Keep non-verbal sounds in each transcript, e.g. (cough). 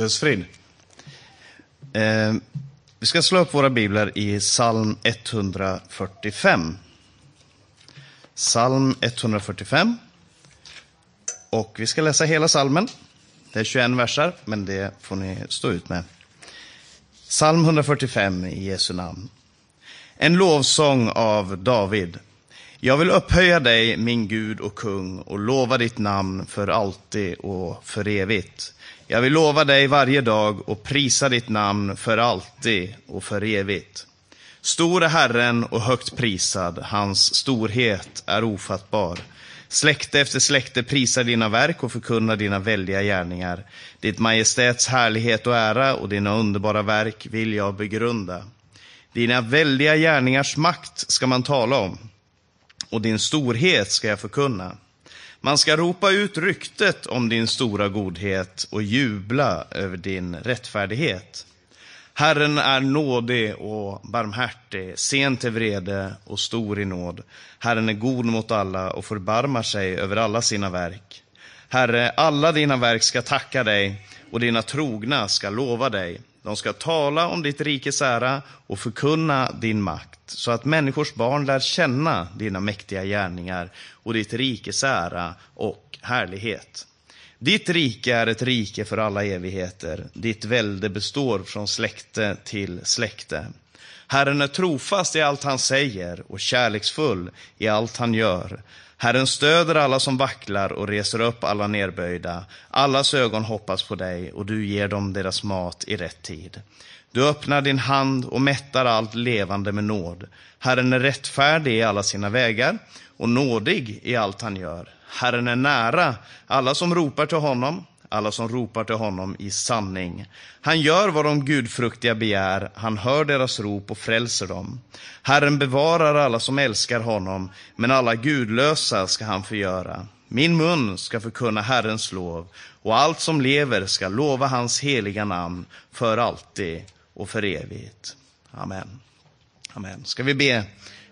Guds frid. Eh, vi ska slå upp våra biblar i psalm 145. Psalm 145. Och vi ska läsa hela psalmen. Det är 21 versar, men det får ni stå ut med. Psalm 145 i Jesu namn. En lovsång av David. Jag vill upphöja dig, min Gud och kung, och lova ditt namn för alltid och för evigt. Jag vill lova dig varje dag och prisa ditt namn för alltid och för evigt. Stor är Herren och högt prisad, hans storhet är ofattbar. Släkte efter släkte prisar dina verk och förkunnar dina väldiga gärningar. Ditt majestäts härlighet och ära och dina underbara verk vill jag begrunda. Dina väldiga gärningars makt ska man tala om, och din storhet ska jag förkunna. Man ska ropa ut ryktet om din stora godhet och jubla över din rättfärdighet. Herren är nådig och barmhärtig, sen till vrede och stor i nåd. Herren är god mot alla och förbarmar sig över alla sina verk. Herre, alla dina verk ska tacka dig och dina trogna ska lova dig. De ska tala om ditt rikes ära och förkunna din makt, så att människors barn lär känna dina mäktiga gärningar och ditt rikes ära och härlighet. Ditt rike är ett rike för alla evigheter. Ditt välde består från släkte till släkte. Herren är trofast i allt han säger och kärleksfull i allt han gör. Herren stöder alla som vacklar och reser upp alla nerböjda. Allas ögon hoppas på dig och du ger dem deras mat i rätt tid. Du öppnar din hand och mättar allt levande med nåd. Herren är rättfärdig i alla sina vägar och nådig i allt han gör. Herren är nära alla som ropar till honom, alla som ropar till honom i sanning. Han gör vad de gudfruktiga begär, han hör deras rop och frälser dem. Herren bevarar alla som älskar honom, men alla gudlösa ska han förgöra. Min mun ska förkunna Herrens lov, och allt som lever ska lova hans heliga namn för alltid och för evigt. Amen. Amen. Ska vi be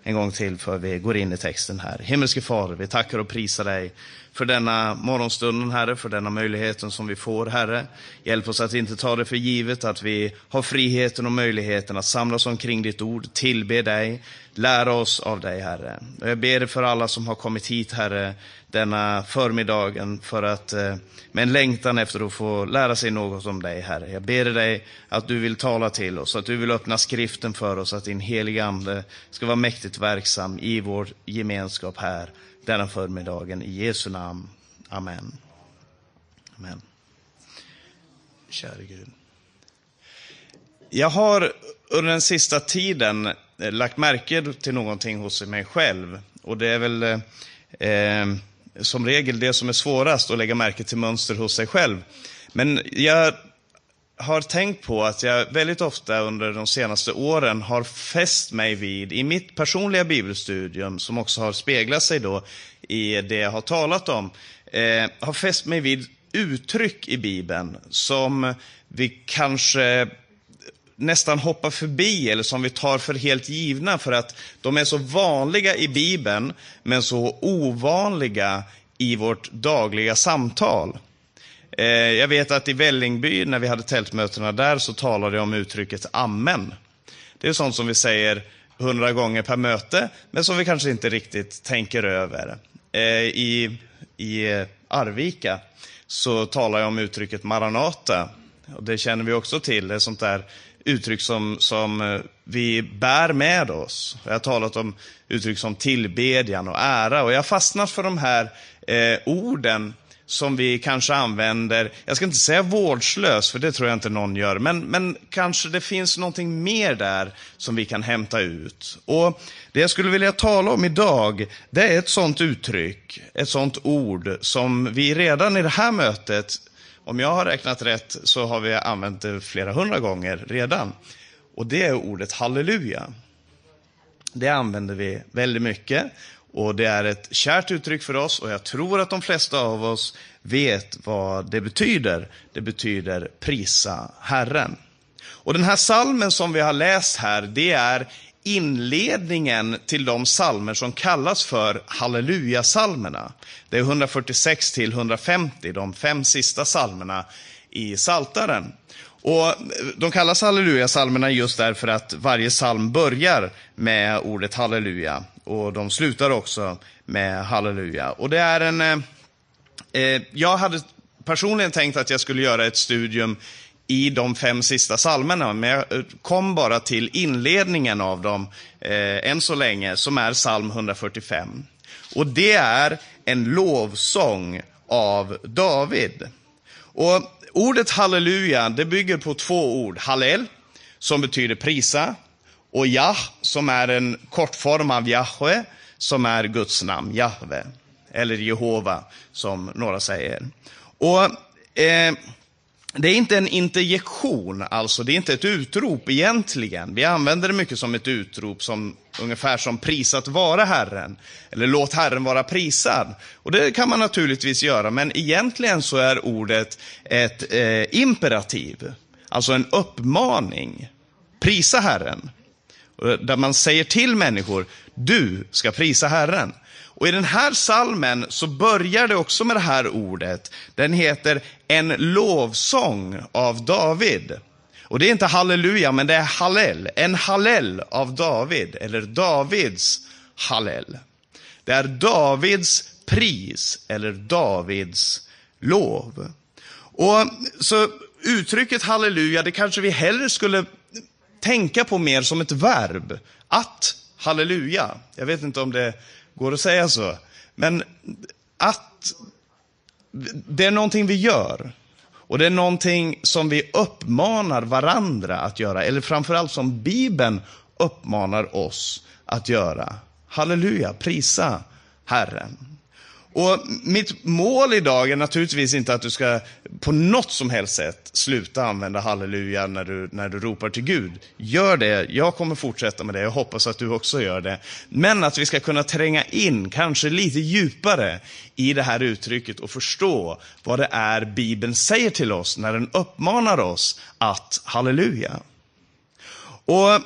en gång till för vi går in i texten här. Himmelske Fader, vi tackar och prisar dig för denna morgonstunden, Herre, för denna möjligheten som vi får, Herre. Hjälp oss att inte ta det för givet, att vi har friheten och möjligheten att samlas omkring ditt ord, tillbe dig, lära oss av dig, Herre. Och jag ber för alla som har kommit hit, Herre, denna förmiddagen för att eh, med en längtan efter att få lära sig något om dig, Herre. Jag ber dig att du vill tala till oss, att du vill öppna skriften för oss, att din heliga Ande ska vara mäktigt verksam i vår gemenskap här denna förmiddagen. I Jesu namn. Amen. Amen. Käre Gud. Jag har under den sista tiden eh, lagt märke till någonting hos mig själv. Och det är väl eh, eh, som regel det som är svårast, att lägga märke till mönster hos sig själv. Men jag har tänkt på att jag väldigt ofta under de senaste åren har fäst mig vid, i mitt personliga bibelstudium, som också har speglat sig då i det jag har talat om, eh, har fäst mig vid uttryck i Bibeln som vi kanske nästan hoppar förbi eller som vi tar för helt givna för att de är så vanliga i Bibeln men så ovanliga i vårt dagliga samtal. Eh, jag vet att i Vällingby, när vi hade tältmötena där, så talade jag om uttrycket amen. Det är sånt som vi säger hundra gånger per möte, men som vi kanske inte riktigt tänker över. Eh, I, I Arvika så talar jag om uttrycket maranata. Och det känner vi också till. Det är sånt där uttryck som, som eh, vi bär med oss. Jag har talat om uttryck som tillbedjan och ära. Och jag har fastnat för de här eh, orden som vi kanske använder, jag ska inte säga vårdslös, för det tror jag inte någon gör, men, men kanske det finns någonting mer där som vi kan hämta ut. Och Det jag skulle vilja tala om idag, det är ett sånt uttryck, ett sånt ord som vi redan i det här mötet, om jag har räknat rätt, så har vi använt det flera hundra gånger redan. Och det är ordet halleluja. Det använder vi väldigt mycket. Och Det är ett kärt uttryck för oss och jag tror att de flesta av oss vet vad det betyder. Det betyder prisa Herren. Och Den här salmen som vi har läst här, det är inledningen till de salmer som kallas för halleluja-salmerna. Det är 146 till 150, de fem sista salmerna i Saltaren. Och de kallas hallelujasalmerna just därför att varje psalm börjar med ordet halleluja. Och de slutar också med halleluja. Och det är en... Eh, eh jag hade personligen tänkt att jag skulle göra ett studium i de fem sista psalmerna, men jag eh, kom bara till inledningen av dem eh, än så länge, som är psalm 145. Och det är en lovsång av David. Och ordet halleluja, det bygger på två ord. Hallel, som betyder prisa, och Jah, som är en kortform av Jahwe, som är Guds namn, Jahve. Eller Jehova, som några säger. Och eh, det är inte en interjektion, alltså det är inte ett utrop egentligen. Vi använder det mycket som ett utrop, som, ungefär som prisat vara Herren, eller låt Herren vara prisad. Och det kan man naturligtvis göra, men egentligen så är ordet ett eh, imperativ, alltså en uppmaning. Prisa Herren. Eh, där man säger till människor, du ska prisa Herren. Och i den här salmen så börjar det också med det här ordet. Den heter En lovsång av David. Och det är inte halleluja, men det är hallel. En hallel av David, eller Davids hallel. Det är Davids pris, eller Davids lov. Och så uttrycket halleluja, det kanske vi hellre skulle tänka på mer som ett verb. Att halleluja. Jag vet inte om det Går det att säga så? Men att det är någonting vi gör. Och det är någonting som vi uppmanar varandra att göra, eller framförallt som Bibeln uppmanar oss att göra. Halleluja, prisa Herren. Och mitt mål idag är naturligtvis inte att du ska på något som helst sätt sluta använda halleluja när du, när du ropar till Gud. Gör det, jag kommer fortsätta med det, jag hoppas att du också gör det. Men att vi ska kunna tränga in, kanske lite djupare, i det här uttrycket och förstå vad det är Bibeln säger till oss när den uppmanar oss att halleluja. Och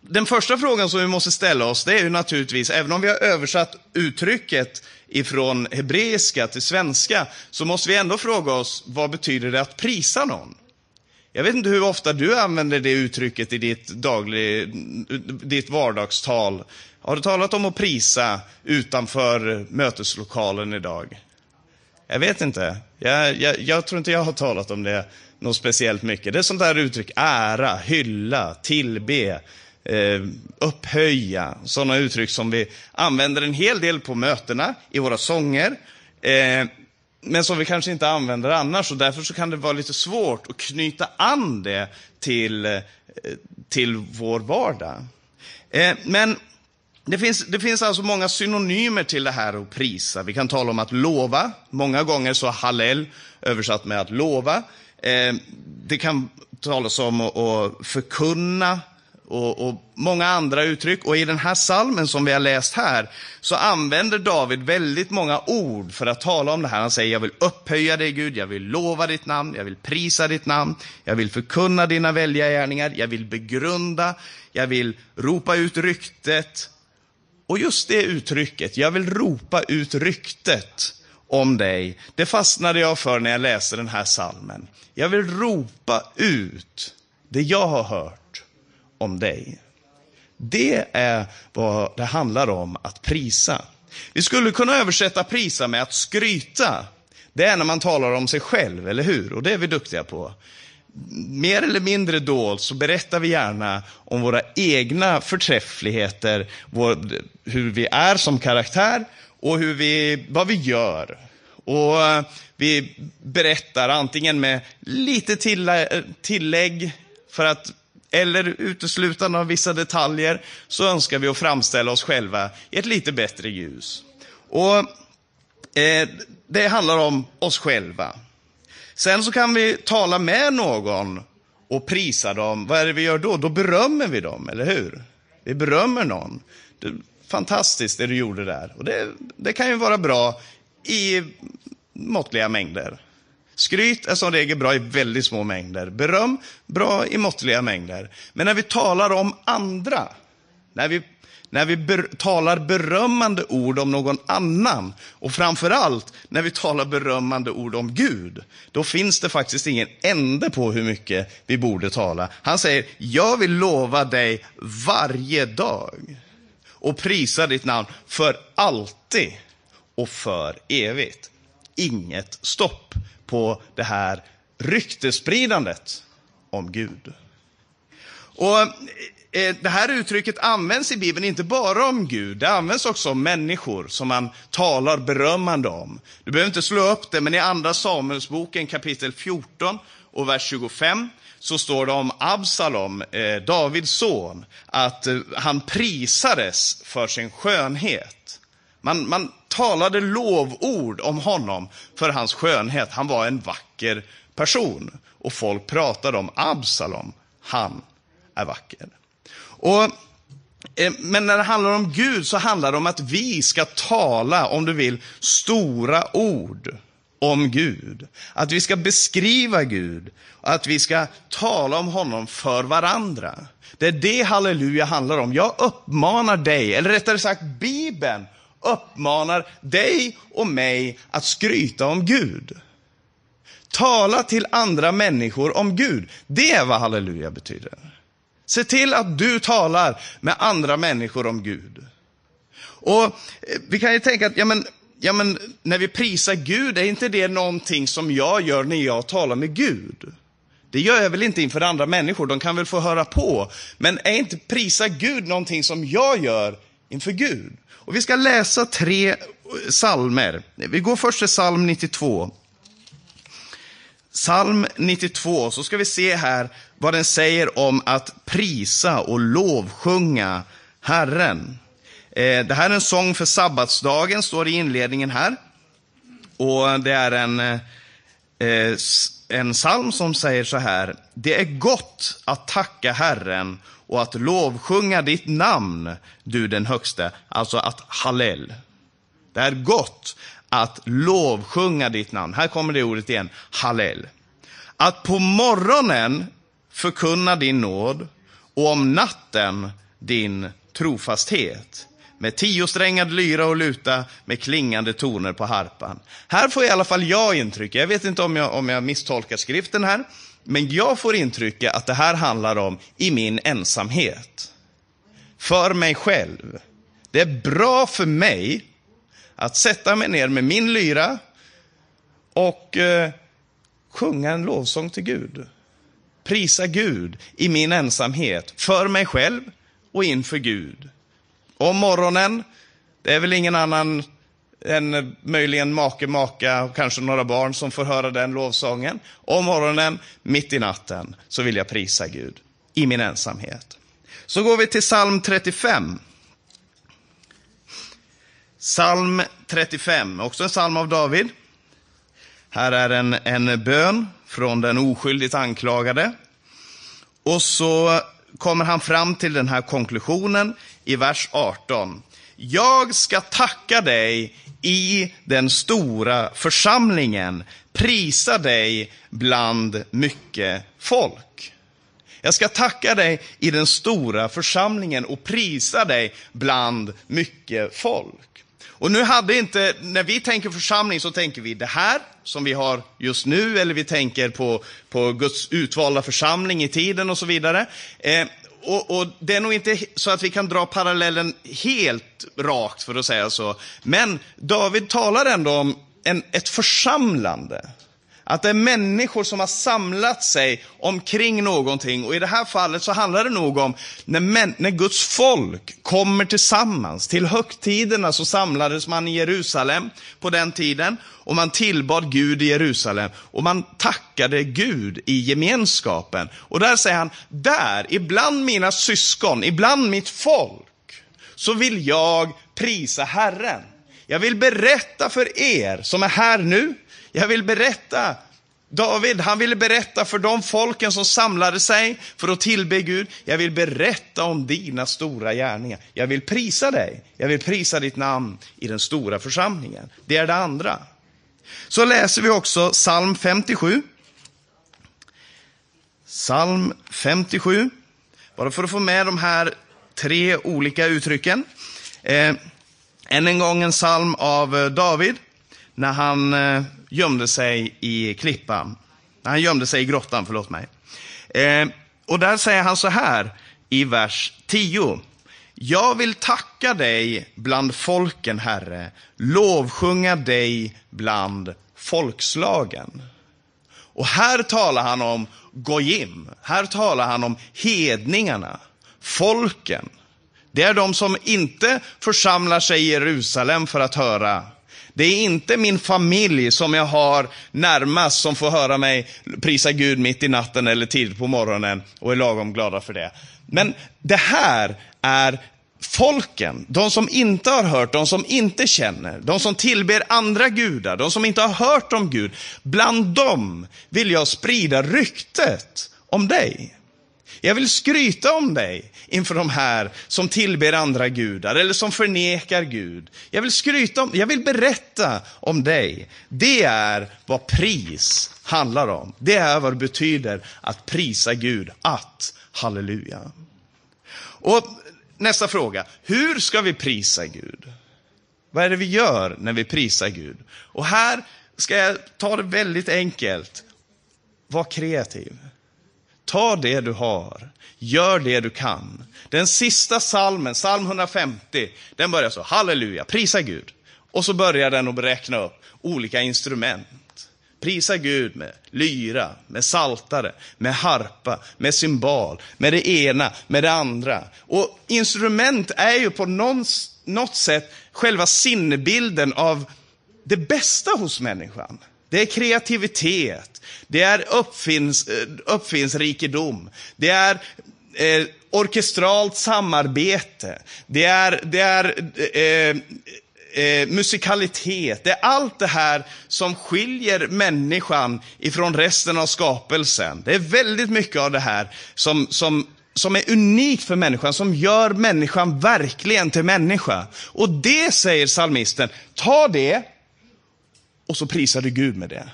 den första frågan som vi måste ställa oss, det är ju naturligtvis, även om vi har översatt uttrycket ifrån hebreiska till svenska, så måste vi ändå fråga oss, vad betyder det att prisa någon? Jag vet inte hur ofta du använder det uttrycket i ditt, daglig, ditt vardagstal. Har du talat om att prisa utanför möteslokalen idag? Jag vet inte. Jag, jag, jag tror inte jag har talat om det något speciellt mycket. Det är sånt där uttryck, ära, hylla, tillbe eh, upphöja, sådana uttryck som vi använder en hel del på mötena, i våra sånger, eh, men som vi kanske inte använder annars. Och därför så kan det vara lite svårt att knyta an det till, eh, till vår vardag. Eh, men det finns, det finns alltså många synonymer till det här att prisa. Vi kan tala om att lova. Många gånger så hallel översatt med att lova. Eh, det kan talas om att förkunna, och, och, många andra uttryck. Och i den här salmen som vi har läst här, så använder David väldigt många ord för att tala om det här. Han säger, jag vill upphöja dig Gud, jag vill lova ditt namn, jag vill prisa ditt namn, jag vill förkunna dina välja gärningar, jag vill begrunda, jag vill ropa ut ryktet. Och just det uttrycket, jag vill ropa ut ryktet om dig, det fastnade jag för när jag läste den här salmen. Jag vill ropa ut det jag har hört om dig. Det är vad det handlar om att prisa. Vi skulle kunna översätta prisa med att skryta. Det är när man talar om sig själv, eller hur? Och det är vi duktiga på. Mer eller mindre dolt så berättar vi gärna om våra egna förträffligheter, vår, hur vi är som karaktär och hur vi, vad vi gör. Och eh, vi berättar antingen med lite eh, tillägg för att eller uteslutande av vissa detaljer, så önskar vi att framställa oss själva i ett lite bättre ljus. Och eh, Det handlar om oss själva. Sen så kan vi tala med någon och prisa dem. Vad är det vi gör då? Då berömmer vi dem, eller hur? Vi berömmer någon. Det, fantastiskt det du gjorde där. Och det, det kan ju vara bra i måttliga mängder. Skryt är som regel bra i väldigt små mängder. Beröm, bra i måttliga mängder. Men när vi talar om andra, när vi, när vi ber talar berömmande ord om någon annan och framförallt när vi talar berömmande ord om Gud, då finns det faktiskt ingen ände på hur mycket vi borde tala. Han säger, jag vill lova dig varje dag och prisa ditt namn för alltid och för evigt. Inget stopp på det här ryktespridandet om Gud. Och eh, Det här uttrycket används i Bibeln inte bara om Gud, det används också om människor som man talar berömmande om. Du behöver inte slå upp det, men i Andra Samuelsboken kapitel 14 och vers 25 så står det om Absalom, eh, Davids son, att eh, han prisades för sin skönhet. Man, man talade lovord om honom för hans skönhet. Han var en vacker person. Och folk pratade om Absalom. Han är vacker. Och, eh, men när det handlar om Gud så handlar det om att vi ska tala, om du vill, stora ord om Gud. Att vi ska beskriva Gud. Att vi ska tala om honom för varandra. Det är det halleluja handlar om. Jag uppmanar dig, eller rättare sagt Bibeln uppmanar dig och mig att skryta om Gud. Tala till andra människor om Gud. Det är vad halleluja betyder. Se till att du talar med andra människor om Gud. Och eh, Vi kan ju tänka att ja, men, ja, men, när vi prisar Gud, är inte det någonting som jag gör när jag talar med Gud? Det gör jag väl inte inför andra människor, de kan väl få höra på. Men är inte prisa Gud någonting som jag gör inför Gud? Och Vi ska läsa tre salmer. Vi går först till psalm 92. Psalm 92, så ska vi se här vad den säger om att prisa och lovsjunga Herren. Eh, det här är en sång för sabbatsdagen, står det i inledningen här. Och det är en, eh, en psalm som säger så här. Det är gott att tacka Herren och att lovsjunga ditt namn, du den högste. Alltså att hallel. Det är gott att lovsjunga ditt namn. Här kommer det ordet igen, hallel. Att på morgonen förkunna din nåd och om natten din trofasthet. Med tiosträngad lyra och luta, med klingande toner på harpan. Här får i alla fall jag intryck, jag vet inte om jag, om jag misstolkar skriften här, men jag får intrycket att det här handlar om i min ensamhet. För mig själv. Det är bra för mig att sätta mig ner med min lyra och eh, sjunga en lovsång till Gud. Prisa Gud i min ensamhet, för mig själv och inför Gud. Om morgonen, det är väl ingen annan en eh, möjligen make, maka och kanske några barn som får höra den lovsången. Om morgonen, mitt i natten, så vill jag prisa Gud i min ensamhet. Så går vi till psalm 35. Psalm 35, också en psalm av David. Här är en, en bön från den oskyldigt anklagade. Och så kommer han fram till den här konklusionen i vers 18. Jag ska tacka dig i den stora församlingen, prisa dig bland mycket folk. Jag ska tacka dig i den stora församlingen och prisa dig bland mycket folk. Och nu hade inte, när vi tänker församling så tänker vi det här som vi har just nu, eller vi tänker på, på Guds utvalda församling i tiden och så vidare. Eh, och, och, Det är nog inte så att vi kan dra parallellen helt rakt, för att säga så. Men David talar ändå om en, ett församlande. Att det är människor som har samlat sig omkring någonting. Och i det här fallet så handlar det nog om när, män, när Guds folk kommer tillsammans. Till högtiderna så samlades man i Jerusalem på den tiden. Och man tillbad Gud i Jerusalem. Och man tackade Gud i gemenskapen. Och där säger han, där, ibland mina syskon, ibland mitt folk, så vill jag prisa Herren. Jag vill berätta för er som är här nu, jag vill berätta, David, han ville berätta för de folken som samlade sig för att tillbe Gud. Jag vill berätta om dina stora gärningar. Jag vill prisa dig. Jag vill prisa ditt namn i den stora församlingen. Det är det andra. Så läser vi också psalm 57. Psalm 57. Bara för att få med de här tre olika uttrycken. Eh, än en gång en psalm av eh, David när han eh, gömde sig i klippan. Han gömde sig i grottan, förlåt mig. Eh, och där säger han så här i vers 10. Jag vill tacka dig bland folken, Herre, lovsjunga dig bland folkslagen. Och här talar han om Gojim, här talar han om hedningarna, folken. Det är de som inte församlar sig i Jerusalem för att höra. Det är inte min familj som jag har närmast som får höra mig prisa Gud mitt i natten eller tidigt på morgonen och är lagom glada för det. Men det här är folken, de som inte har hört, de som inte känner, de som tillber andra gudar, de som inte har hört om Gud. Bland dem vill jag sprida ryktet om dig. Jag vill skryta om dig inför de här som tillber andra gudar eller som förnekar Gud. Jag vill skryta om, jag vill berätta om dig. Det är vad pris handlar om. Det är vad det betyder att prisa Gud, att halleluja. Och nästa fråga, hur ska vi prisa Gud? Vad är det vi gör när vi prisar Gud? Och här ska jag ta det väldigt enkelt. Var kreativ. Ta det du har. Gör det du kan. Den sista salmen, psalm 150, den börjar så, halleluja, prisa Gud. Och så börjar den att räkna upp olika instrument. Prisa Gud med lyra, med saltare, med harpa, med symbal, med det ena, med det andra. Och instrument är ju på något sätt själva sinnebilden av det bästa hos människan. Det är kreativitet, det är uppfinns, eh, uppfinnsrikedom, det är eh, orkestralt samarbete, det är, det är eh, eh, musikalitet, det är allt det här som skiljer människan ifrån resten av skapelsen. Det är väldigt mycket av det här som, som, som är unikt för människan, som gör människan verkligen till människa. Och det säger salmisten, ta det och så prisar du Gud med det.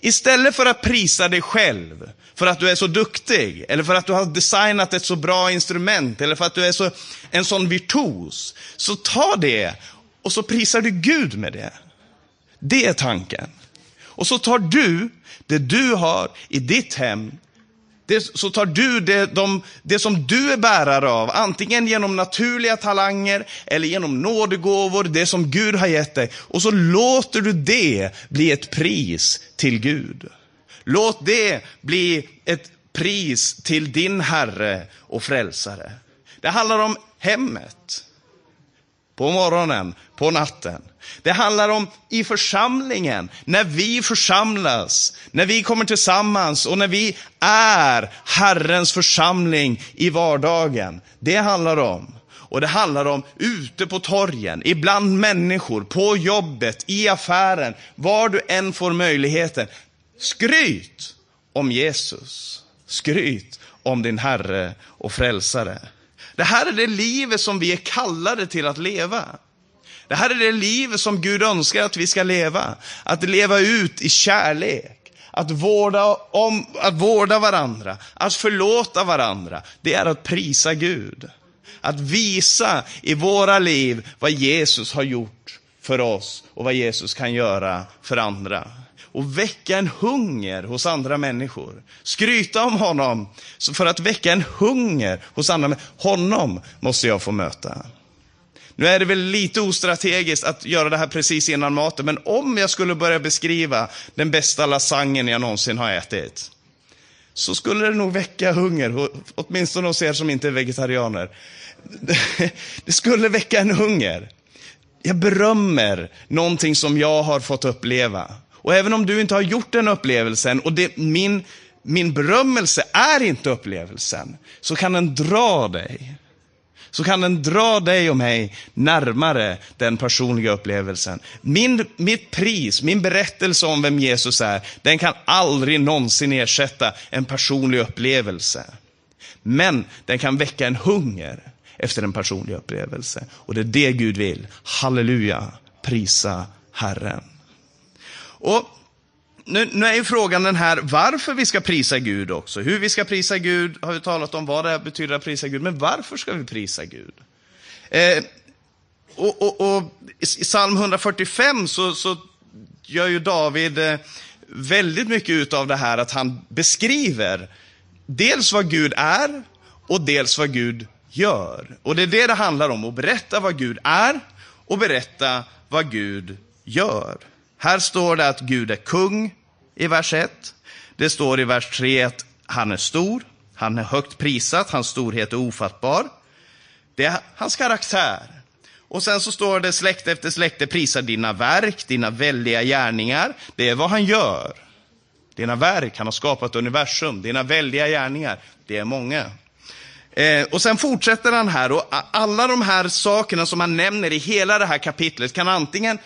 Istället för att prisa dig själv för att du är så duktig, eller för att du har designat ett så bra instrument, eller för att du är så, en sån virtuos, så ta det och så prisar du Gud med det. Det är tanken. Och så tar du det du har i ditt hem, det, så tar du det, de, det som du är bärare av, antingen genom naturliga talanger eller genom nådegåvor, det som Gud har gett dig. Och så låter du det bli ett pris till Gud. Låt det bli ett pris till din Herre och Frälsare. Det handlar om hemmet. På morgonen, på natten. Det handlar om i församlingen, när vi församlas, när vi kommer tillsammans och när vi är Herrens församling i vardagen. Det handlar om. Och det handlar om ute på torgen, ibland människor, på jobbet, i affären, var du än får möjligheten. Skryt om Jesus. Skryt om din Herre och Frälsare. Det här är det livet som vi är kallade till att leva. Det här är det livet som Gud önskar att vi ska leva. Att leva ut i kärlek. Att vårda, om, att vårda varandra, att förlåta varandra. Det är att prisa Gud. Att visa i våra liv vad Jesus har gjort för oss och vad Jesus kan göra för andra och väcka en hunger hos andra människor. Skryta om honom, för att väcka en hunger hos andra människor. Honom måste jag få möta. Nu är det väl lite ostrategiskt att göra det här precis innan maten, men om jag skulle börja beskriva den bästa lasagnen jag någonsin har ätit, så skulle det nog väcka hunger, åtminstone hos er som inte är vegetarianer. (laughs) Det skulle väcka en hunger. Jag berömmer någonting som jag har fått uppleva. Och även om du inte har gjort den upplevelsen och det, min, min berömmelse är inte upplevelsen, så kan den dra dig. Så kan den dra dig och mig närmare den personliga upplevelsen. Min, mitt pris, min berättelse om vem Jesus är, den kan aldrig någonsin ersätta en personlig upplevelse. Men den kan väcka en hunger efter en personlig upplevelse. Och det är det Gud vill. Halleluja, prisa Herren. Och nu, nu är ju frågan den här varför vi ska prisa Gud också. Hur vi ska prisa Gud har vi talat om, vad det betyder att prisa Gud. Men varför ska vi prisa Gud? Eh, och, och, och, I psalm 145 så, så gör ju David eh, väldigt mycket av det här att han beskriver dels vad Gud är och dels vad Gud gör. Och det är det det handlar om, att berätta vad Gud är och berätta vad Gud gör. Här står det att Gud är kung i vers 1. Det står i vers 3 att han är stor, han är högt prisat, hans storhet är ofattbar. Det är hans karaktär. Och sen så står det släkte efter släkte prisar dina verk, dina väldiga gärningar. Det är vad han gör. Dina verk, han har skapat universum. Dina väldiga gärningar, det är många. Eh, och sen fortsätter han här och alla de här sakerna som han nämner i hela det här kapitlet kan antingen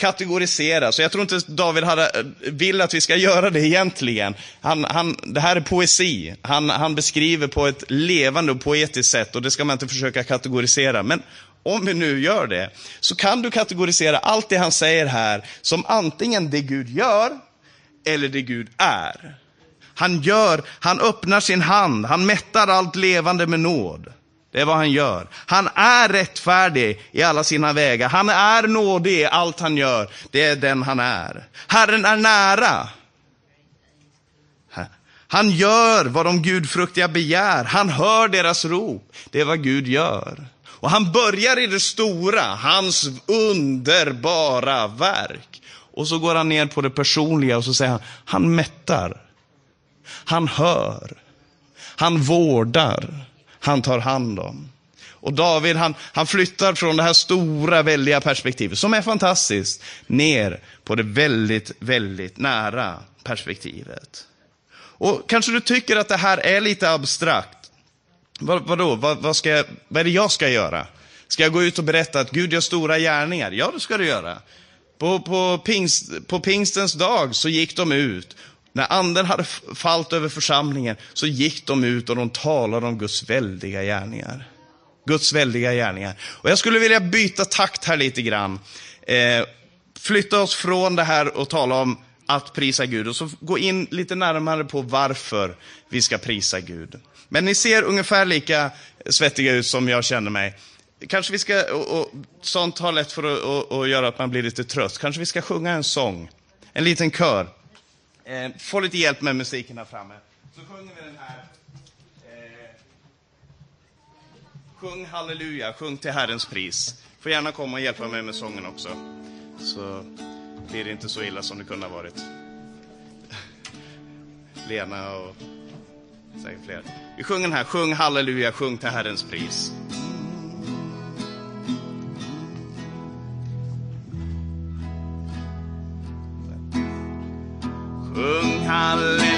Kategorisera, så Jag tror inte David hade, vill att vi ska göra det egentligen. Han, han, det här är poesi. Han, han beskriver på ett levande och poetiskt sätt och det ska man inte försöka kategorisera. Men om vi nu gör det, så kan du kategorisera allt det han säger här som antingen det Gud gör eller det Gud är. Han gör, han öppnar sin hand, han mättar allt levande med nåd. Det är vad han gör. Han är rättfärdig i alla sina vägar. Han är nådig i allt han gör. Det är den han är. Herren är nära. Han gör vad de gudfruktiga begär. Han hör deras rop. Det är vad Gud gör. Och han börjar i det stora, hans underbara verk. Och så går han ner på det personliga och så säger han, han mättar. Han hör. Han vårdar. Han tar hand om. Och David han, han flyttar från det här stora, väldiga perspektivet, som är fantastiskt, ner på det väldigt, väldigt nära perspektivet. Och kanske du tycker att det här är lite abstrakt. Vad, vadå? Vad, vad, ska jag, vad är det jag ska göra? Ska jag gå ut och berätta att Gud gör stora gärningar? Ja, det ska du göra. På, på, pingst, på pingstens dag så gick de ut. När anden hade fallit över församlingen så gick de ut och de talade om Guds väldiga gärningar. Guds väldiga gärningar. Och jag skulle vilja byta takt här lite grann. Eh, flytta oss från det här och tala om att prisa Gud och så gå in lite närmare på varför vi ska prisa Gud. Men ni ser ungefär lika svettiga ut som jag känner mig. Kanske vi ska, och, och sånt har lätt för att och, och göra att man blir lite trött. Kanske vi ska sjunga en sång, en liten kör. Eh, få lite hjälp med musiken här framme. Så sjunger vi den här. Eh, sjung halleluja, sjung till Herrens pris. Får gärna komma och hjälpa mig med sången också. Så blir det inte så illa som det kunde ha varit. (laughs) Lena och säkert fler. Vi sjunger den här, sjung halleluja, sjung till Herrens pris. Sjung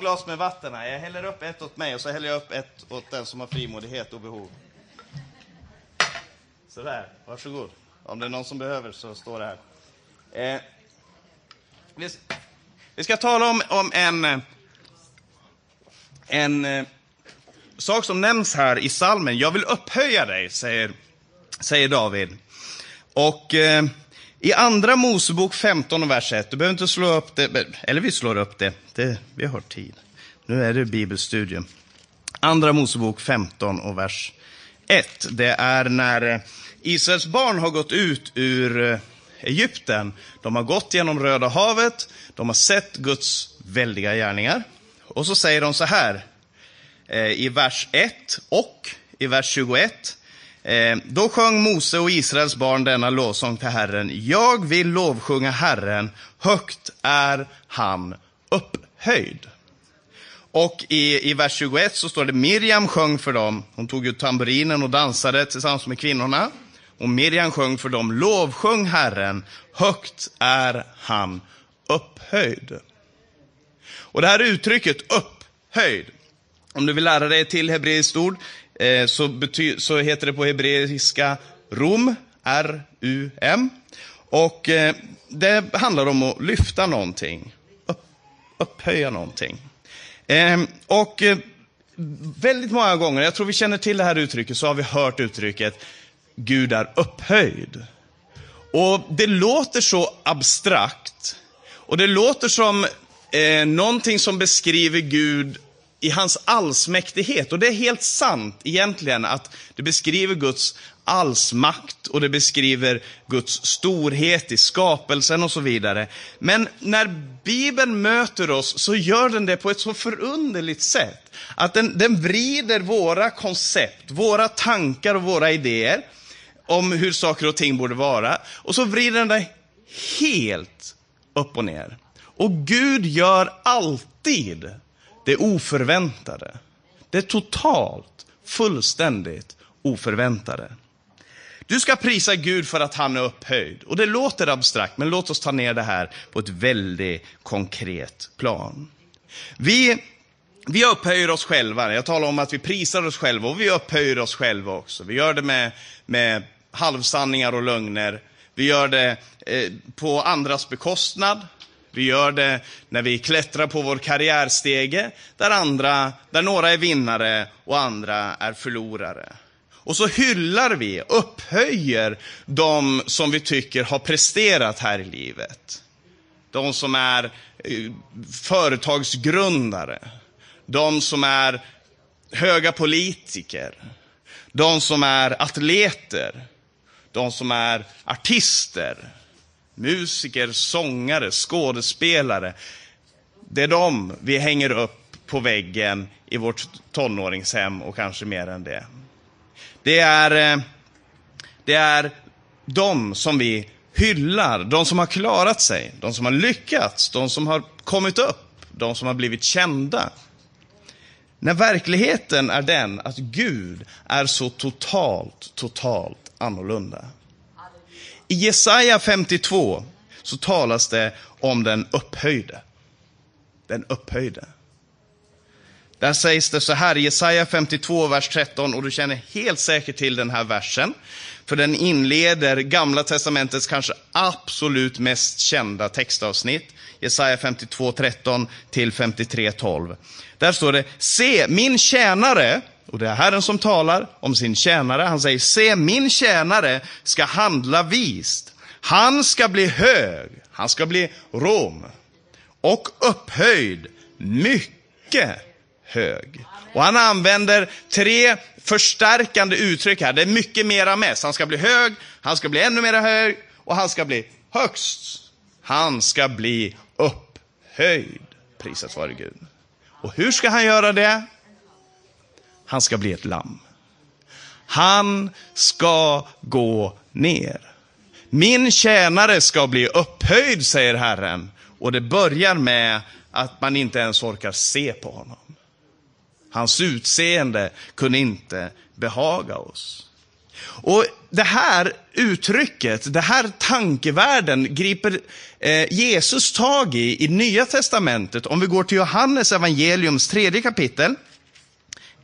glas med vatten här. Jag häller upp ett åt mig och så häller jag upp ett åt den som har frimodighet och behov. Sådär, varsågod. Om det är någon som behöver så står det här. Eh, vi, vi ska tala om, om en, eh, en eh, sak som nämns här i salmen. Jag vill upphöja dig, säger, säger David. Och eh, i andra Mosebok 15 vers 1, du behöver inte slå upp det, eller vi slår upp det, det vi har tid. Nu är det bibelstudium. Andra Mosebok 15 och vers 1, det är när eh, Israels barn har gått ut ur eh, Egypten. De har gått genom Röda havet, de har sett Guds väldiga gärningar. Och så säger de så här eh, i vers 1 och i vers 21. Eh, då sjöng Mose och Israels barn denna lovsång till Herren. Jag vill lovsjunga Herren, högt är han upphöjd. Och i, i vers 21 så står det Miriam sjöng för dem. Hon tog ut tamburinen och dansade tillsammans med kvinnorna. Och Miriam sjöng för dem, lovsjung Herren, högt är han upphöjd. Och det här uttrycket upphöjd, om du vill lära dig ett till hebreiskt ord, eh, så, bety- så heter det på hebreiska Rom, R-U-M. Och eh, det handlar om att lyfta någonting, upp, upphöja någonting. Eh, och eh, väldigt många gånger, jag tror vi känner till det här uttrycket, så har vi hört uttrycket Gud är upphöjd. Och det låter så abstrakt. Och det låter som eh, någonting som beskriver Gud i hans allsmäktighet. Och det är helt sant egentligen att det beskriver Guds allsmakt och det beskriver Guds storhet i skapelsen och så vidare. Men när Bibeln möter oss så gör den det på ett så förunderligt sätt. Att den, den vrider våra koncept, våra tankar och våra idéer om hur saker och ting borde vara. Och så vrider den det helt upp och ner. Och Gud gör alltid det oförväntade. Det totalt, fullständigt oförväntade. Du ska prisa Gud för att han är upphöjd. Och det låter abstrakt, men låt oss ta ner det här på ett väldigt konkret plan. Vi, vi upphöjer oss själva. Jag talar om att vi prisar oss själva och vi upphöjer oss själva också. Vi gör det med, med halvsanningar och lögner. Vi gör det eh, på andras bekostnad. Vi gör det när vi klättrar på vår karriärstege, där, andra, där några är vinnare och andra är förlorare. Och så hyllar vi, upphöjer de som vi tycker har presterat här i livet. De som är eh, företagsgrundare, de som är höga politiker, de som är atleter, de som är artister, musiker, sångare, skådespelare. Det är de vi hänger upp på väggen i vårt tonåringshem och kanske mer än det. Det är, eh, det är de som vi hyllar, de som har klarat sig, de som har lyckats, de som har kommit upp, de som har blivit kända. När verkligheten är den att Gud är så totalt, totalt annorlunda. I Jesaja 52 så talas det om den upphöjde. Den upphöjde. Där sägs det så här i Jesaja 52, vers 13, och du känner helt säkert till den här versen. För den inleder Gamla Testamentets kanske absolut mest kända textavsnitt. Jesaja 52, 13 till 53, 12. Där står det, se min tjänare, och det är Herren som talar om sin tjänare. Han säger, se min tjänare ska handla vist. Han ska bli hög, han ska bli rom och upphöjd, mycket hög. Och han använder tre förstärkande uttryck här. Det är mycket mera mest. Han ska bli hög, han ska bli ännu mera hög och han ska bli högst. Han ska bli upphöjd. Prisat vare Gud. Och hur ska han göra det? Han ska bli ett lamm. Han ska gå ner. Min tjänare ska bli upphöjd, säger Herren. Och det börjar med att man inte ens orkar se på honom. Hans utseende kunde inte behaga oss. Och det här uttrycket, det här tankevärlden griper eh, Jesus tag i i Nya Testamentet. Om vi går till Johannes evangeliums tredje kapitel.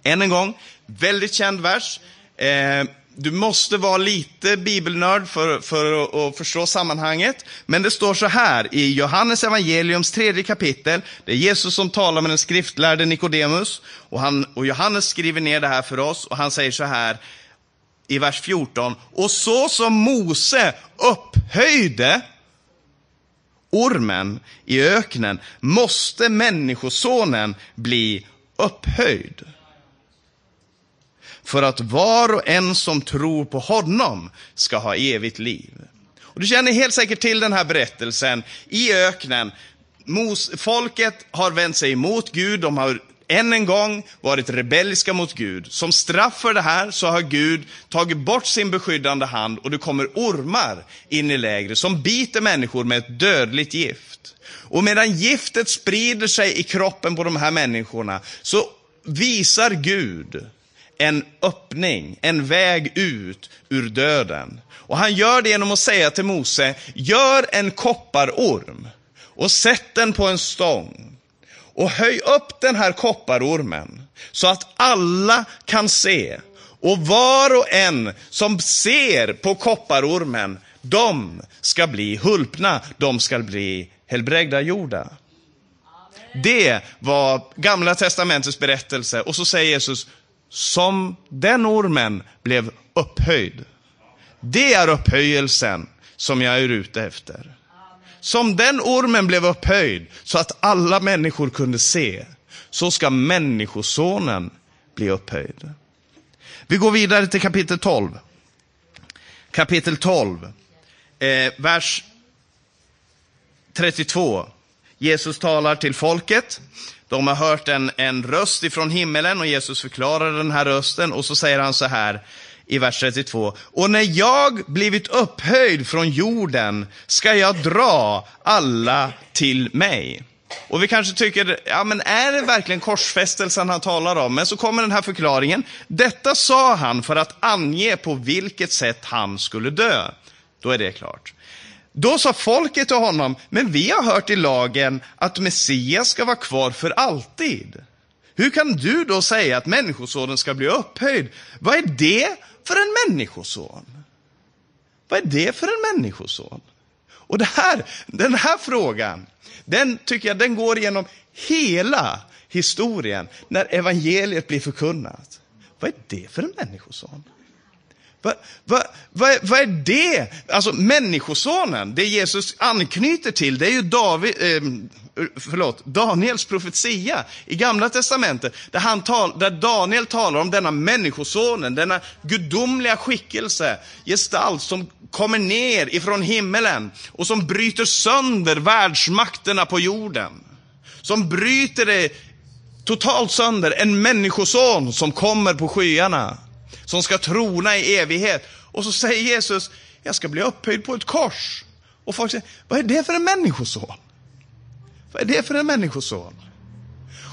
Än en gång, väldigt känd vers. Eh, du måste vara lite bibelnörd för, för att, förstå sammanhanget. Men det står så här i Johannes evangeliums tredje kapitel. Det är Jesus som talar med den skriftlärde Nikodemus. Och, han, och Johannes skriver ner det här för oss och han säger så här i vers 14. Och så som Mose upphöjde ormen i öknen måste människosonen bli upphöjd för att var och en som tror på honom ska ha evigt liv. Och du känner helt säkert till den här berättelsen i öknen. Mos, folket har vänt sig emot Gud, de har än en gång varit rebelliska mot Gud. Som straff för det här så har Gud tagit bort sin beskyddande hand och det kommer ormar in i lägret som biter människor med ett dödligt gift. Och medan giftet sprider sig i kroppen på de här människorna så visar Gud en öppning, en väg ut ur döden. Och han gör det genom att säga till Mose, gör en kopparorm och sätt den på en stång. Och höj upp den här kopparormen så att alla kan se. Och var och en som ser på kopparormen, de ska bli hulpna, de ska bli helbrägdagjorda. Det var Gamla Testamentets berättelse. Och så säger Jesus, som den ormen blev upphöjd. Det är upphöjelsen som jag är ute efter. Som den ormen blev upphöjd så att alla människor kunde se, så ska människosonen bli upphöjd. Vi går vidare till kapitel 12. Kapitel 12, eh, vers 32. Jesus talar till folket. De har hört en, en röst ifrån himmelen och Jesus förklarar den här rösten och så säger han så här i vers 32. Och när jag blivit upphöjd från jorden ska jag dra alla till mig. Och vi kanske tycker, ja men är det verkligen korsfästelsen han talar om? Men så kommer den här förklaringen. Detta sa han för att ange på vilket sätt han skulle dö. Då är det klart. Då sa folket till honom, men vi har hört i lagen att Messias ska vara kvar för alltid. Hur kan du då säga att människosonen ska bli upphöjd? Vad är det för en människoson? Vad är det för en människoson? Och det här, den här frågan, den tycker jag den går igenom hela historien när evangeliet blir förkunnat. Vad är det för en människoson? Vad va, va, va är det? Alltså människosonen, det Jesus anknyter till, det är ju David, eh, förlåt, Daniels profetia i Gamla Testamentet, där, han tal, där Daniel talar om denna människosonen, denna gudomliga skickelse, gestalt som kommer ner ifrån himmelen och som bryter sönder världsmakterna på jorden. Som bryter det totalt sönder, en människoson som kommer på skyarna som ska trona i evighet. Och så säger Jesus, jag ska bli upphöjd på ett kors. Och folk säger, vad är det för en människoson? Vad är det för en människoson?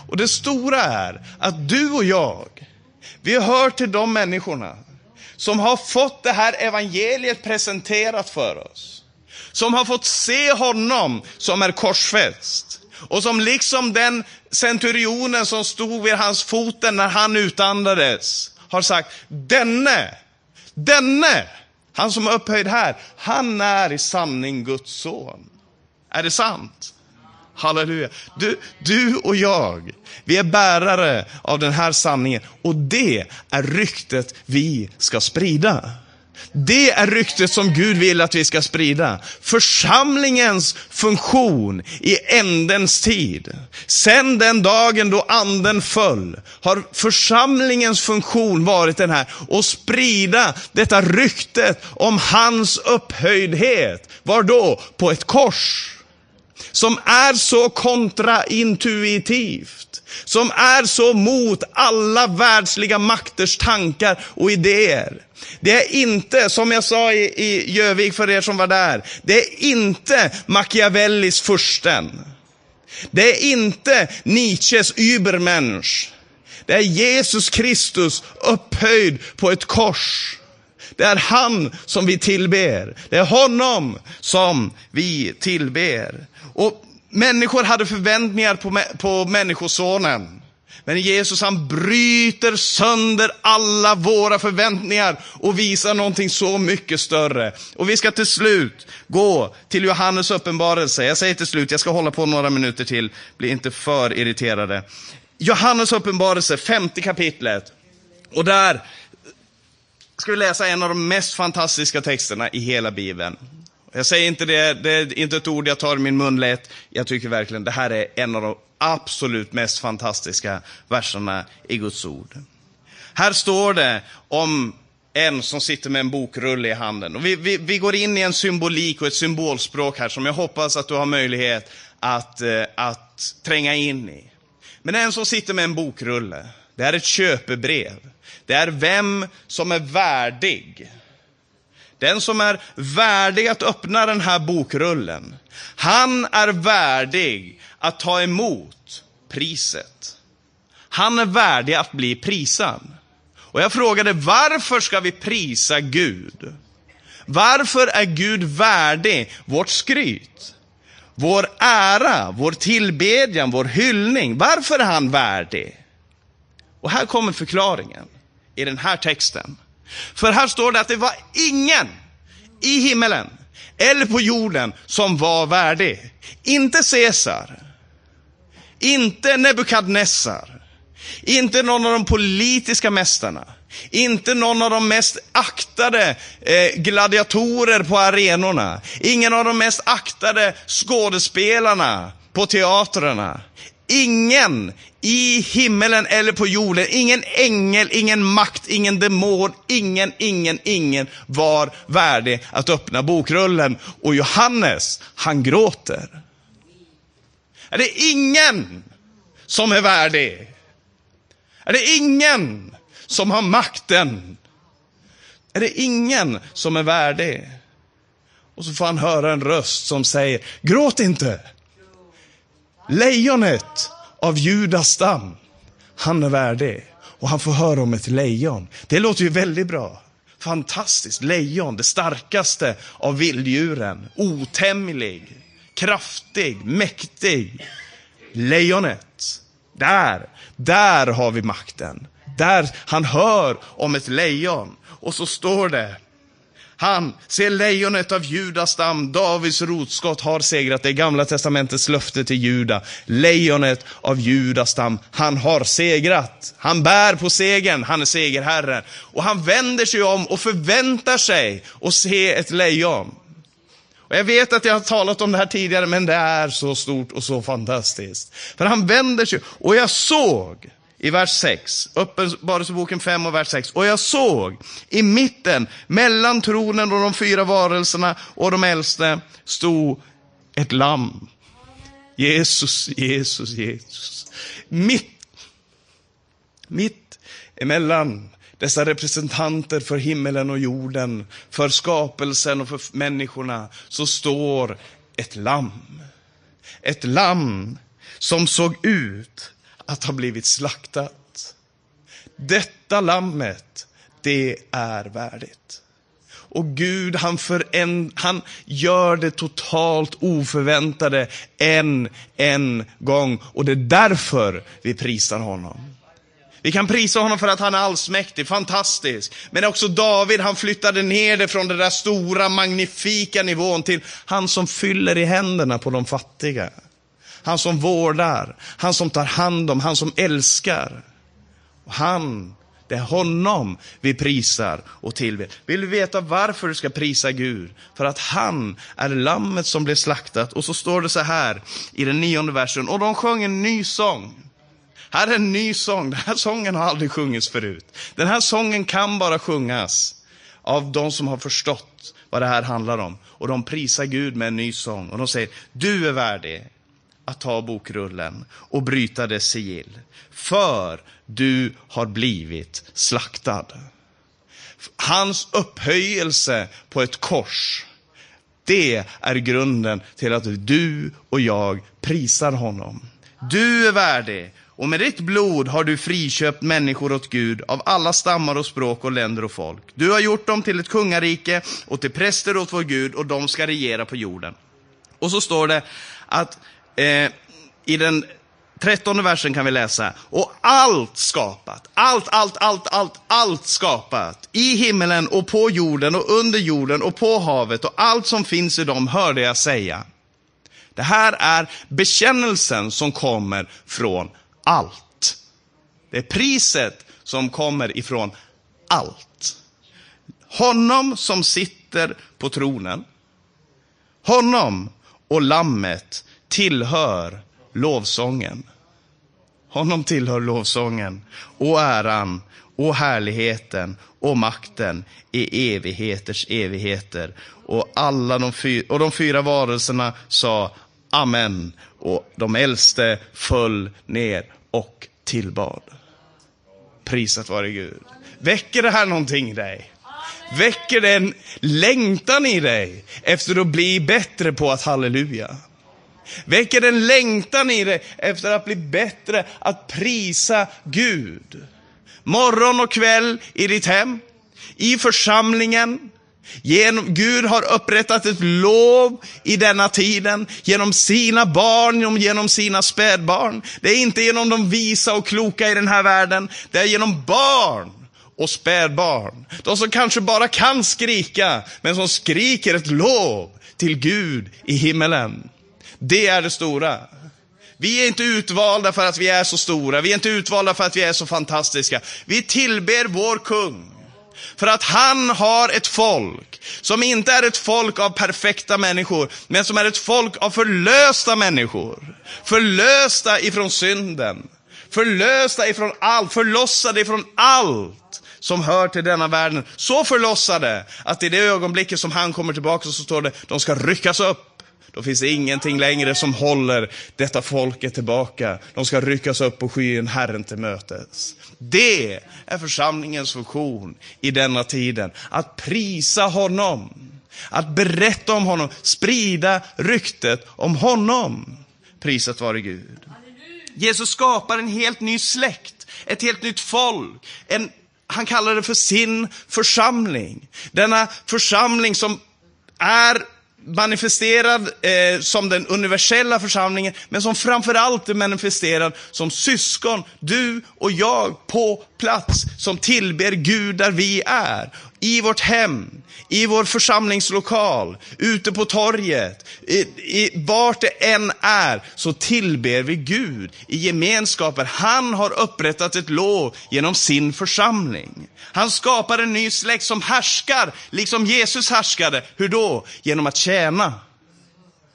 Och det stora är att du och jag, vi hör till de människorna som har fått det här evangeliet presenterat för oss. Som har fått se honom som är korsfäst. Och som liksom den centurionen som stod vid hans foten när han utandades har sagt, denne, denne, han som är upphöjd här, han är i sanning Guds son. Är det sant? Halleluja. Du, du och jag, vi är bärare av den här sanningen och det är ryktet vi ska sprida. Det är ryktet som Gud vill att vi ska sprida. Församlingens funktion i ändens tid. Sen den dagen då anden föll har församlingens funktion varit den här. att sprida detta ryktet om hans upphöjdhet. Var då? På ett kors. Som är så kontraintuitivt. Som är så mot alla världsliga makters tankar och idéer. Det är inte, som jag sa i, i Jövik för er som var där, det är inte Machiavellis fursten. Det är inte Nietzsches Übermensch. Det är Jesus Kristus upphöjd på ett kors. Det är han som vi tillber. Det är honom som vi tillber. Och människor hade förväntningar på, på Människosonen. Men Jesus han bryter sönder alla våra förväntningar och visar någonting så mycket större. Och vi ska till slut gå till Johannes uppenbarelse. Jag säger till slut, jag ska hålla på några minuter till, bli inte för irriterade. Johannes uppenbarelse, femte kapitlet. Och där ska vi läsa en av de mest fantastiska texterna i hela Bibeln. Jag säger inte det, det är inte ett ord jag tar i min mun lätt. Jag tycker verkligen det här är en av de absolut mest fantastiska verserna i Guds ord. Här står det om en som sitter med en bokrulle i handen. Och vi, vi, vi går in i en symbolik och ett symbolspråk här som jag hoppas att du har möjlighet att, eh, att tränga in i. Men en som sitter med en bokrulle, det är ett köpebrev. Det är vem som är värdig. Den som är värdig att öppna den här bokrullen, han är värdig att ta emot priset. Han är värdig att bli prisad. Och jag frågade, varför ska vi prisa Gud? Varför är Gud värdig vårt skryt? Vår ära, vår tillbedjan, vår hyllning. Varför är han värdig? Och här kommer förklaringen i den här texten. För här står det att det var ingen i himmelen eller på jorden som var värdig. Inte Caesar, inte Nebukadnessar, inte någon av de politiska mästarna, inte någon av de mest aktade eh, gladiatorer på arenorna, ingen av de mest aktade skådespelarna på teatrarna. Ingen i himmelen eller på jorden, ingen ängel, ingen makt, ingen demon, ingen, ingen, ingen var värdig att öppna bokrullen. Och Johannes, han gråter. Är det ingen som är värdig? Är det ingen som har makten? Är det ingen som är värdig? Och så får han höra en röst som säger, gråt inte. Lejonet av Judas stam, han är värdig. Och han får höra om ett lejon. Det låter ju väldigt bra. Fantastiskt. Lejon, det starkaste av vilddjuren. Otämjlig, kraftig, mäktig. Lejonet. Där, där har vi makten. Där han hör om ett lejon. Och så står det, han, se lejonet av Judas stam, Davids rotskott har segrat. Det är gamla testamentets löfte till Juda. Lejonet av Judas stam, han har segrat. Han bär på segern, han är segerherren. Och han vänder sig om och förväntar sig att se ett lejon. Och jag vet att jag har talat om det här tidigare, men det är så stort och så fantastiskt. För han vänder sig, och jag såg i vers 6, Uppenbarelseboken 5 och vers 6. Och jag såg i mitten, mellan tronen och de fyra varelserna och de äldste, stod ett lamm. Jesus, Jesus, Jesus. Mitt, mitt emellan dessa representanter för himmelen och jorden, för skapelsen och för människorna, så står ett lamm. Ett lamm som såg ut att ha blivit slaktat. Detta lammet, det är värdigt. Och Gud, han, föränd, han gör det totalt oförväntade en, en gång. Och det är därför vi prisar honom. Vi kan prisa honom för att han är allsmäktig, fantastisk. Men också David, han flyttade ner det från den där stora, magnifika nivån till han som fyller i händerna på de fattiga. Han som vårdar, han som tar hand om, han som älskar. Och han, det är honom vi prisar och tillber. Vill du veta varför du ska prisa Gud? För att han är lammet som blev slaktat. Och så står det så här i den nionde versen. Och de sjöng en ny sång. Här är en ny sång. Den här sången har aldrig sjungits förut. Den här sången kan bara sjungas av de som har förstått vad det här handlar om. Och de prisar Gud med en ny sång. Och de säger, du är värdig att ta bokrullen och bryta dess sigill. För du har blivit slaktad. Hans upphöjelse på ett kors, det är grunden till att du och jag prisar honom. Du är värdig och med ditt blod har du friköpt människor åt Gud av alla stammar och språk och länder och folk. Du har gjort dem till ett kungarike och till präster åt vår Gud och de ska regera på jorden. Och så står det att eh, i den trettonde versen kan vi läsa, och allt skapat, allt, allt, allt, allt, allt skapat, i himmelen och på jorden och under jorden och på havet och allt som finns i dem hörde jag säga. Det här är bekännelsen som kommer från allt. Det är priset som kommer ifrån allt. Honom som sitter på tronen, honom och lammet tillhör lovsången. Honom tillhör lovsången och äran och härligheten och makten i evigheters evigheter. Och, alla de, fyra, och de fyra varelserna sa Amen. Och de äldste föll ner och tillbad. Prisat vare Gud. Väcker det här någonting i dig? Väcker det en längtan i dig efter att bli bättre på att halleluja? Väcker en längtan i dig efter att bli bättre att prisa Gud? Morgon och kväll i ditt hem, i församlingen, Genom, Gud har upprättat ett lov i denna tiden genom sina barn, genom sina spädbarn. Det är inte genom de visa och kloka i den här världen, det är genom barn och spädbarn. De som kanske bara kan skrika, men som skriker ett lov till Gud i himmelen. Det är det stora. Vi är inte utvalda för att vi är så stora, vi är inte utvalda för att vi är så fantastiska. Vi tillber vår kung. För att han har ett folk som inte är ett folk av perfekta människor, men som är ett folk av förlösta människor. Förlösta ifrån synden. Förlösta ifrån allt, förlossade ifrån allt som hör till denna världen. Så förlossade att i det ögonblicket som han kommer tillbaka så står det, de ska ryckas upp då finns det ingenting längre som håller detta folket tillbaka. De ska ryckas upp på skyn Herren till mötes. Det är församlingens funktion i denna tiden. Att prisa honom. Att berätta om honom. Sprida ryktet om honom. Prisat vare Gud. Jesus skapar en helt ny släkt. Ett helt nytt folk. En, han kallar det för sin församling. Denna församling som är manifesterad eh, som den universella församlingen, men som framförallt är manifesterad som syskon, du och jag på plats, som tillber Gud där vi är. I vårt hem, i vår församlingslokal, ute på torget, i, i, vart det än är, så tillber vi Gud i gemenskaper. Han har upprättat ett lov genom sin församling. Han skapar en ny släkt som härskar, liksom Jesus härskade. Hur då? Genom att tjäna.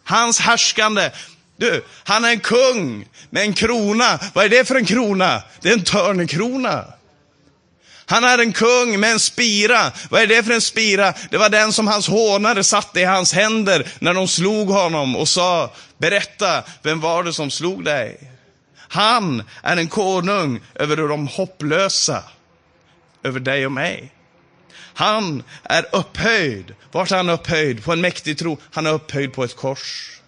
Hans härskande du, han är en kung med en krona. Vad är det för en krona? Det är en törnekrona. Han är en kung med en spira. Vad är det för en spira? Det var den som hans hånare satte i hans händer när de slog honom och sa, berätta, vem var det som slog dig? Han är en konung över de hopplösa, över dig och mig. Han är upphöjd. Vart är han upphöjd? På en mäktig tro. Han är upphöjd på ett kors.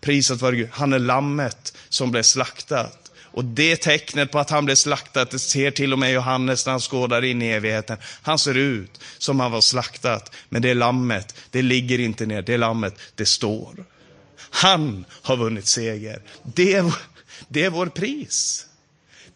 Prisat vare Gud. Han är lammet som blev slaktat. Och det tecknet på att han blev slaktad, det ser till och med Johannes när han skådar in i evigheten. Han ser ut som han var slaktat, men det lammet, det ligger inte ner, det lammet, det står. Han har vunnit seger. Det är, det är vår pris.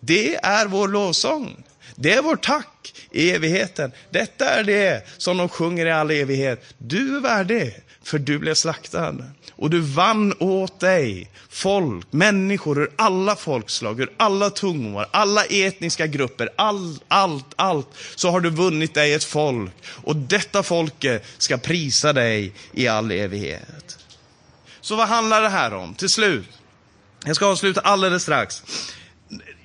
Det är vår lovsång. Det är vårt tack i evigheten. Detta är det som de sjunger i all evighet. Du är värdig, för du blev slaktad. Och du vann åt dig folk, människor ur alla folkslag, ur alla tungor, alla etniska grupper, all, allt, allt. Så har du vunnit dig ett folk. Och detta folket ska prisa dig i all evighet. Så vad handlar det här om? Till slut. Jag ska avsluta alldeles strax.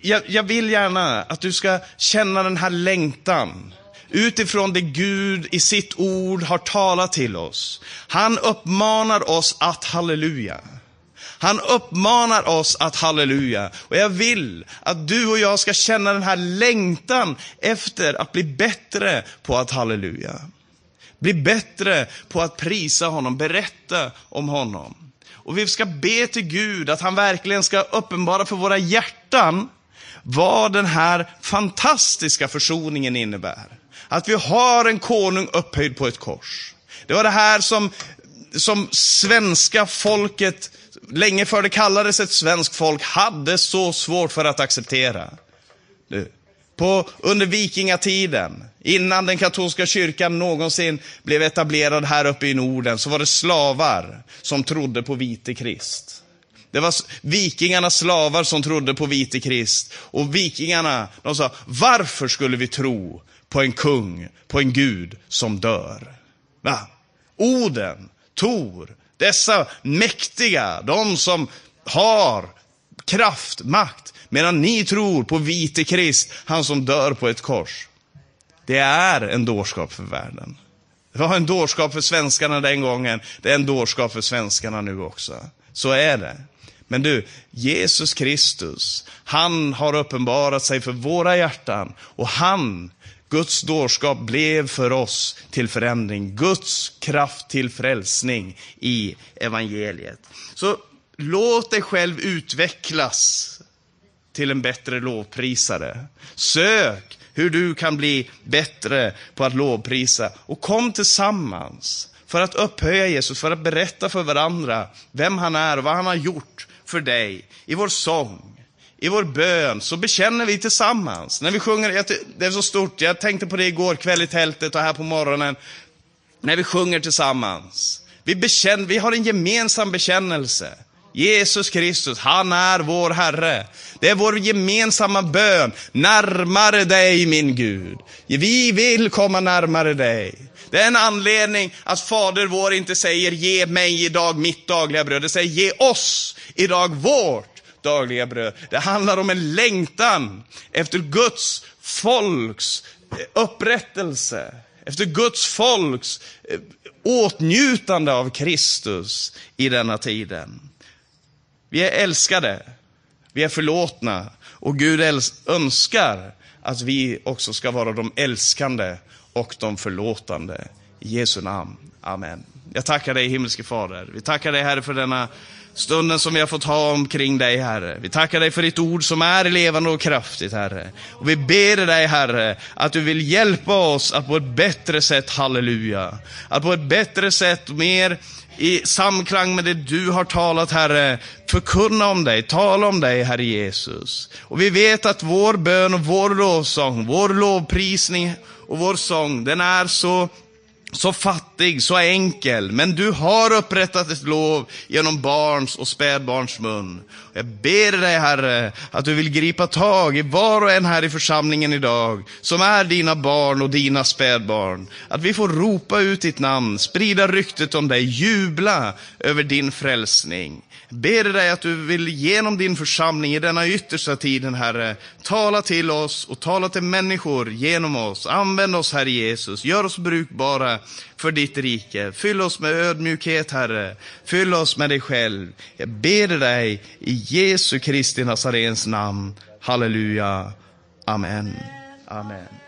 Jag, jag vill gärna att du ska känna den här längtan utifrån det Gud i sitt ord har talat till oss. Han uppmanar oss att halleluja. Han uppmanar oss att halleluja. Och jag vill att du och jag ska känna den här längtan efter att bli bättre på att halleluja. Bli bättre på att prisa honom, berätta om honom. Och vi ska be till Gud att han verkligen ska uppenbara för våra hjärtan vad den här fantastiska försoningen innebär. Att vi har en konung upphöjd på ett kors. Det var det här som, som svenska folket, länge före det kallades ett svenskt folk, hade så svårt för att acceptera. Du, på, under vikingatiden, innan den katolska kyrkan någonsin blev etablerad här uppe i Norden, så var det slavar som trodde på vite Krist. Det var vikingarnas slavar som trodde på vite Krist. Och vikingarna, de sa, varför skulle vi tro på en kung, på en gud som dör? Va? Oden, Tor, dessa mäktiga, de som har kraft, makt, medan ni tror på vite Krist, han som dör på ett kors. Det är en dårskap för världen. Det var en dårskap för svenskarna den gången, det är en dårskap för svenskarna nu också. Så är det. Men du, Jesus Kristus, han har uppenbarat sig för våra hjärtan och han, Guds dårskap, blev för oss till förändring. Guds kraft till frälsning i evangeliet. Så låt dig själv utvecklas till en bättre lovprisare. Sök hur du kan bli bättre på att lovprisa och kom tillsammans för att upphöja Jesus, för att berätta för varandra vem han är och vad han har gjort för dig. I vår sång, i vår bön, så bekänner vi tillsammans. När vi sjunger, det är så stort, jag tänkte på det igår kväll i tältet och här på morgonen. När vi sjunger tillsammans. Vi, bekänner, vi har en gemensam bekännelse. Jesus Kristus, han är vår Herre. Det är vår gemensamma bön. Närmare dig min Gud. Vi vill komma närmare dig. Det är en anledning att Fader vår inte säger ge mig idag mitt dagliga bröd. Det säger ge oss idag vårt dagliga bröd. Det handlar om en längtan efter Guds folks eh, upprättelse. Efter Guds folks eh, åtnjutande av Kristus i denna tiden. Vi är älskade, vi är förlåtna och Gud önskar att vi också ska vara de älskande och de förlåtande. I Jesu namn. Amen. Jag tackar dig himmelske Fader. Vi tackar dig Herre för denna stunden som vi har fått ha omkring dig Herre. Vi tackar dig för ditt ord som är levande och kraftigt Herre. Och vi ber dig Herre att du vill hjälpa oss att på ett bättre sätt, halleluja, att på ett bättre sätt, mer i samklang med det du har talat, Herre, förkunna om dig, tala om dig, Herre Jesus. Och vi vet att vår bön och vår lovsång, vår lovprisning och vår sång, den är så så fattig, så enkel, men du har upprättat ett lov genom barns och spädbarns mun. Jag ber dig, Herre, att du vill gripa tag i var och en här i församlingen idag, som är dina barn och dina spädbarn. Att vi får ropa ut ditt namn, sprida ryktet om dig, jubla över din frälsning. Ber dig att du vill genom din församling i denna yttersta tiden, Herre, tala till oss och tala till människor genom oss. Använd oss, Herre Jesus. Gör oss brukbara för ditt rike. Fyll oss med ödmjukhet, Herre. Fyll oss med dig själv. Jag ber dig i Jesu Kristi Nazarens namn. Halleluja. Amen. Amen.